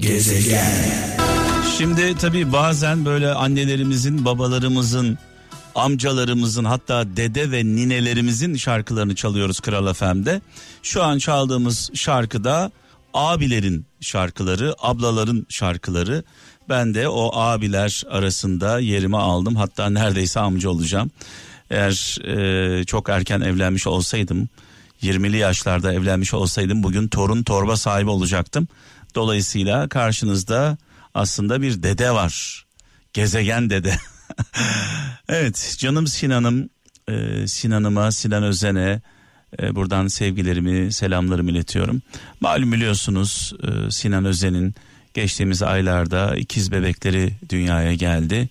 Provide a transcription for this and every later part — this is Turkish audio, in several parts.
Gezegen. Şimdi tabii bazen böyle annelerimizin, babalarımızın, amcalarımızın hatta dede ve ninelerimizin şarkılarını çalıyoruz Kral FM'de. Şu an çaldığımız şarkıda abilerin şarkıları, ablaların şarkıları. Ben de o abiler arasında yerimi aldım. Hatta neredeyse amca olacağım. Eğer e, çok erken evlenmiş olsaydım, 20'li yaşlarda evlenmiş olsaydım bugün torun torba sahibi olacaktım. Dolayısıyla karşınızda aslında bir dede var. Gezegen dede. evet canım Sinan'ım, e, Sinan'ıma, Sinan Özen'e e, buradan sevgilerimi, selamlarımı iletiyorum. Malum biliyorsunuz e, Sinan Özen'in geçtiğimiz aylarda ikiz bebekleri dünyaya geldi.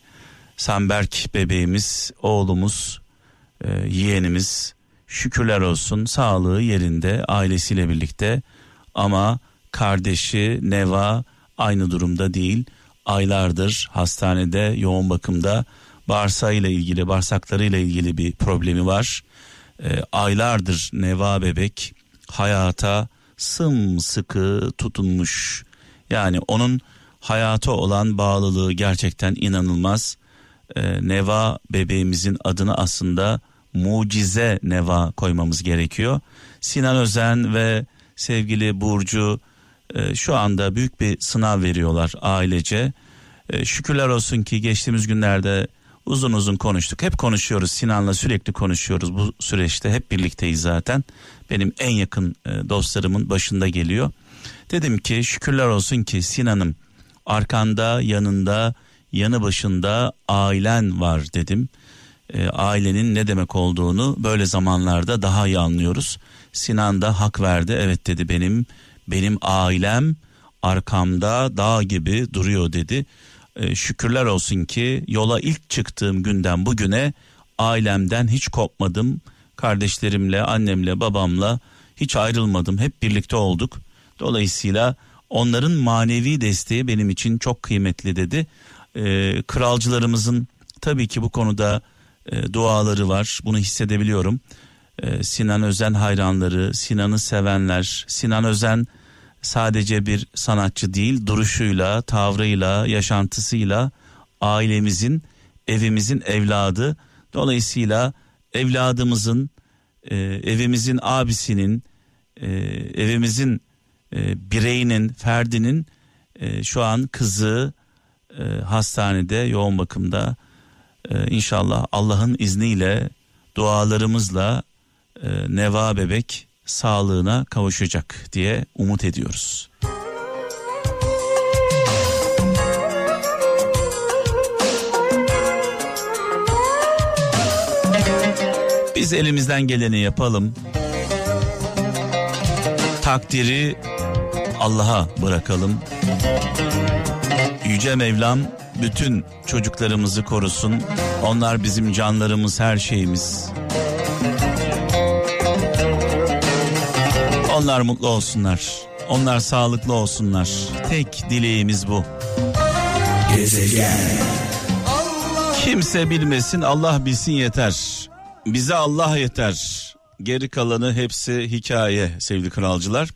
Samberk bebeğimiz, oğlumuz, yeğenimiz şükürler olsun sağlığı yerinde ailesiyle birlikte ama kardeşi Neva aynı durumda değil. Aylardır hastanede yoğun bakımda bağırsağıyla ilgili bağırsaklarıyla ilgili bir problemi var. E, aylardır Neva bebek hayata sımsıkı tutunmuş. Yani onun hayata olan bağlılığı gerçekten inanılmaz. E, Neva bebeğimizin adını aslında mucize Neva koymamız gerekiyor. Sinan Özen ve sevgili Burcu e, şu anda büyük bir sınav veriyorlar ailece. E, şükürler olsun ki geçtiğimiz günlerde uzun uzun konuştuk. Hep konuşuyoruz Sinan'la sürekli konuşuyoruz bu süreçte hep birlikteyiz zaten. Benim en yakın e, dostlarımın başında geliyor. Dedim ki şükürler olsun ki Sinan'ım arkanda yanında yanı başında ailen var dedim. E, ailenin ne demek olduğunu böyle zamanlarda daha iyi anlıyoruz. Sinan da hak verdi. Evet dedi benim benim ailem arkamda dağ gibi duruyor dedi. E, şükürler olsun ki yola ilk çıktığım günden bugüne ailemden hiç kopmadım. Kardeşlerimle, annemle, babamla hiç ayrılmadım. Hep birlikte olduk. Dolayısıyla onların manevi desteği benim için çok kıymetli dedi. E, kralcılarımızın tabii ki bu konuda e, duaları var. Bunu hissedebiliyorum. E, Sinan Özen hayranları, Sinan'ı sevenler, Sinan Özen sadece bir sanatçı değil, duruşuyla, tavrıyla, yaşantısıyla ailemizin, evimizin evladı. Dolayısıyla evladımızın, e, evimizin abisinin, e, evimizin e, bireyinin, ferdinin şu an kızı hastanede yoğun bakımda. E, inşallah Allah'ın izniyle dualarımızla Neva bebek sağlığına kavuşacak diye umut ediyoruz. Biz elimizden geleni yapalım. Takdiri Allah'a bırakalım. Yüce Mevlam bütün çocuklarımızı korusun. Onlar bizim canlarımız, her şeyimiz. Onlar mutlu olsunlar. Onlar sağlıklı olsunlar. Tek dileğimiz bu. Gezegen. Kimse bilmesin Allah bilsin yeter. Bize Allah yeter. Geri kalanı hepsi hikaye sevgili kralcılar.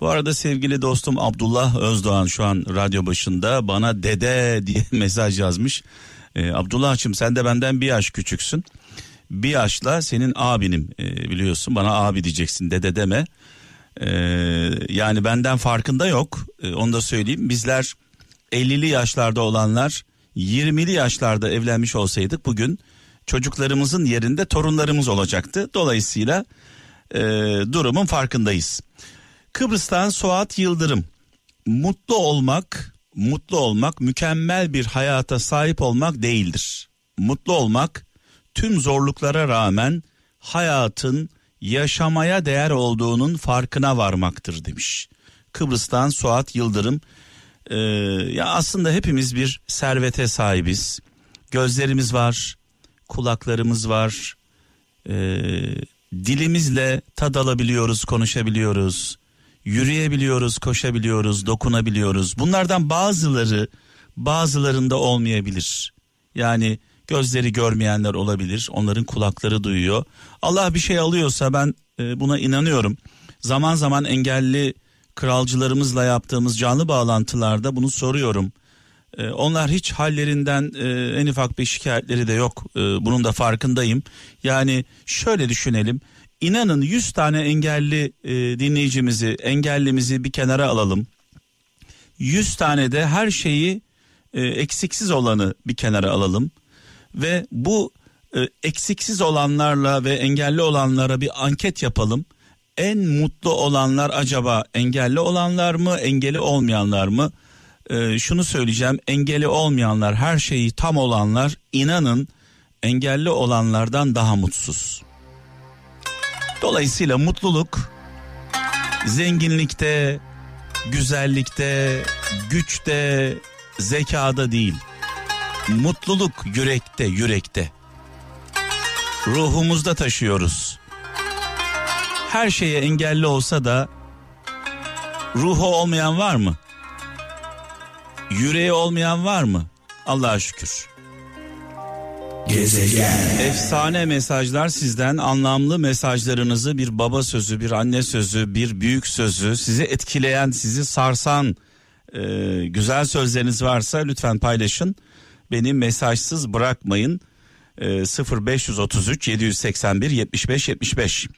Bu arada sevgili dostum Abdullah Özdoğan şu an radyo başında bana dede diye mesaj yazmış. Ee, Abdullah'cığım sen de benden bir yaş küçüksün. Bir yaşla senin abinim ee, biliyorsun bana abi diyeceksin dede deme. Ee, yani benden farkında yok ee, onu da söyleyeyim. Bizler 50'li yaşlarda olanlar 20'li yaşlarda evlenmiş olsaydık bugün çocuklarımızın yerinde torunlarımız olacaktı. Dolayısıyla e, durumun farkındayız. Kıbrıs'tan Suat Yıldırım. Mutlu olmak, mutlu olmak mükemmel bir hayata sahip olmak değildir. Mutlu olmak tüm zorluklara rağmen hayatın yaşamaya değer olduğunun farkına varmaktır demiş. Kıbrıs'tan Suat Yıldırım. Ee, ya aslında hepimiz bir servete sahibiz. Gözlerimiz var, kulaklarımız var. Ee, dilimizle tad alabiliyoruz, konuşabiliyoruz yürüyebiliyoruz, koşabiliyoruz, dokunabiliyoruz. Bunlardan bazıları bazılarında olmayabilir. Yani gözleri görmeyenler olabilir. Onların kulakları duyuyor. Allah bir şey alıyorsa ben e, buna inanıyorum. Zaman zaman engelli kralcılarımızla yaptığımız canlı bağlantılarda bunu soruyorum. Ee, onlar hiç hallerinden e, en ufak bir şikayetleri de yok. Bunun da farkındayım. Yani şöyle düşünelim. İnanın 100 tane engelli e, dinleyicimizi, engellimizi bir kenara alalım. 100 tane de her şeyi e, eksiksiz olanı bir kenara alalım. Ve bu e, eksiksiz olanlarla ve engelli olanlara bir anket yapalım. En mutlu olanlar acaba engelli olanlar mı, engeli olmayanlar mı? Ee, şunu söyleyeceğim, engeli olmayanlar, her şeyi tam olanlar inanın engelli olanlardan daha mutsuz. Dolayısıyla mutluluk zenginlikte, güzellikte, güçte, zekada değil. Mutluluk yürekte, yürekte. Ruhumuzda taşıyoruz. Her şeye engelli olsa da ruhu olmayan var mı? Yüreği olmayan var mı? Allah'a şükür. Gezegen. Efsane mesajlar sizden anlamlı mesajlarınızı bir baba sözü, bir anne sözü, bir büyük sözü sizi etkileyen, sizi sarsan e, güzel sözleriniz varsa lütfen paylaşın. Beni mesajsız bırakmayın. E, 0533 781 75 75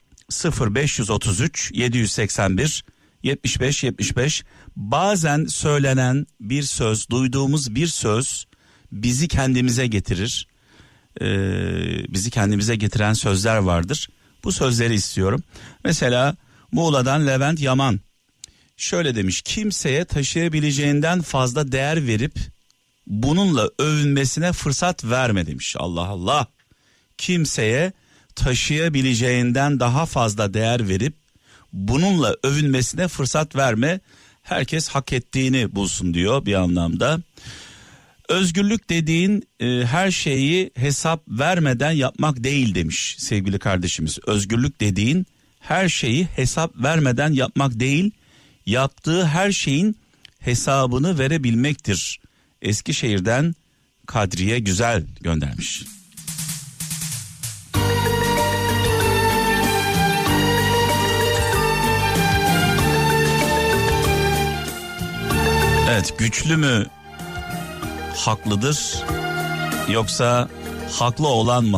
0533 781 75 75 bazen söylenen bir söz, duyduğumuz bir söz bizi kendimize getirir. Ee, bizi kendimize getiren sözler vardır. Bu sözleri istiyorum. Mesela Muğla'dan Levent Yaman şöyle demiş. Kimseye taşıyabileceğinden fazla değer verip bununla övünmesine fırsat verme demiş. Allah Allah. Kimseye taşıyabileceğinden daha fazla değer verip bununla övünmesine fırsat verme. Herkes hak ettiğini bulsun diyor bir anlamda. Özgürlük dediğin e, her şeyi hesap vermeden yapmak değil demiş sevgili kardeşimiz. Özgürlük dediğin her şeyi hesap vermeden yapmak değil, yaptığı her şeyin hesabını verebilmektir. Eskişehir'den Kadriye Güzel göndermiş. Evet güçlü mü haklıdır yoksa haklı olan mı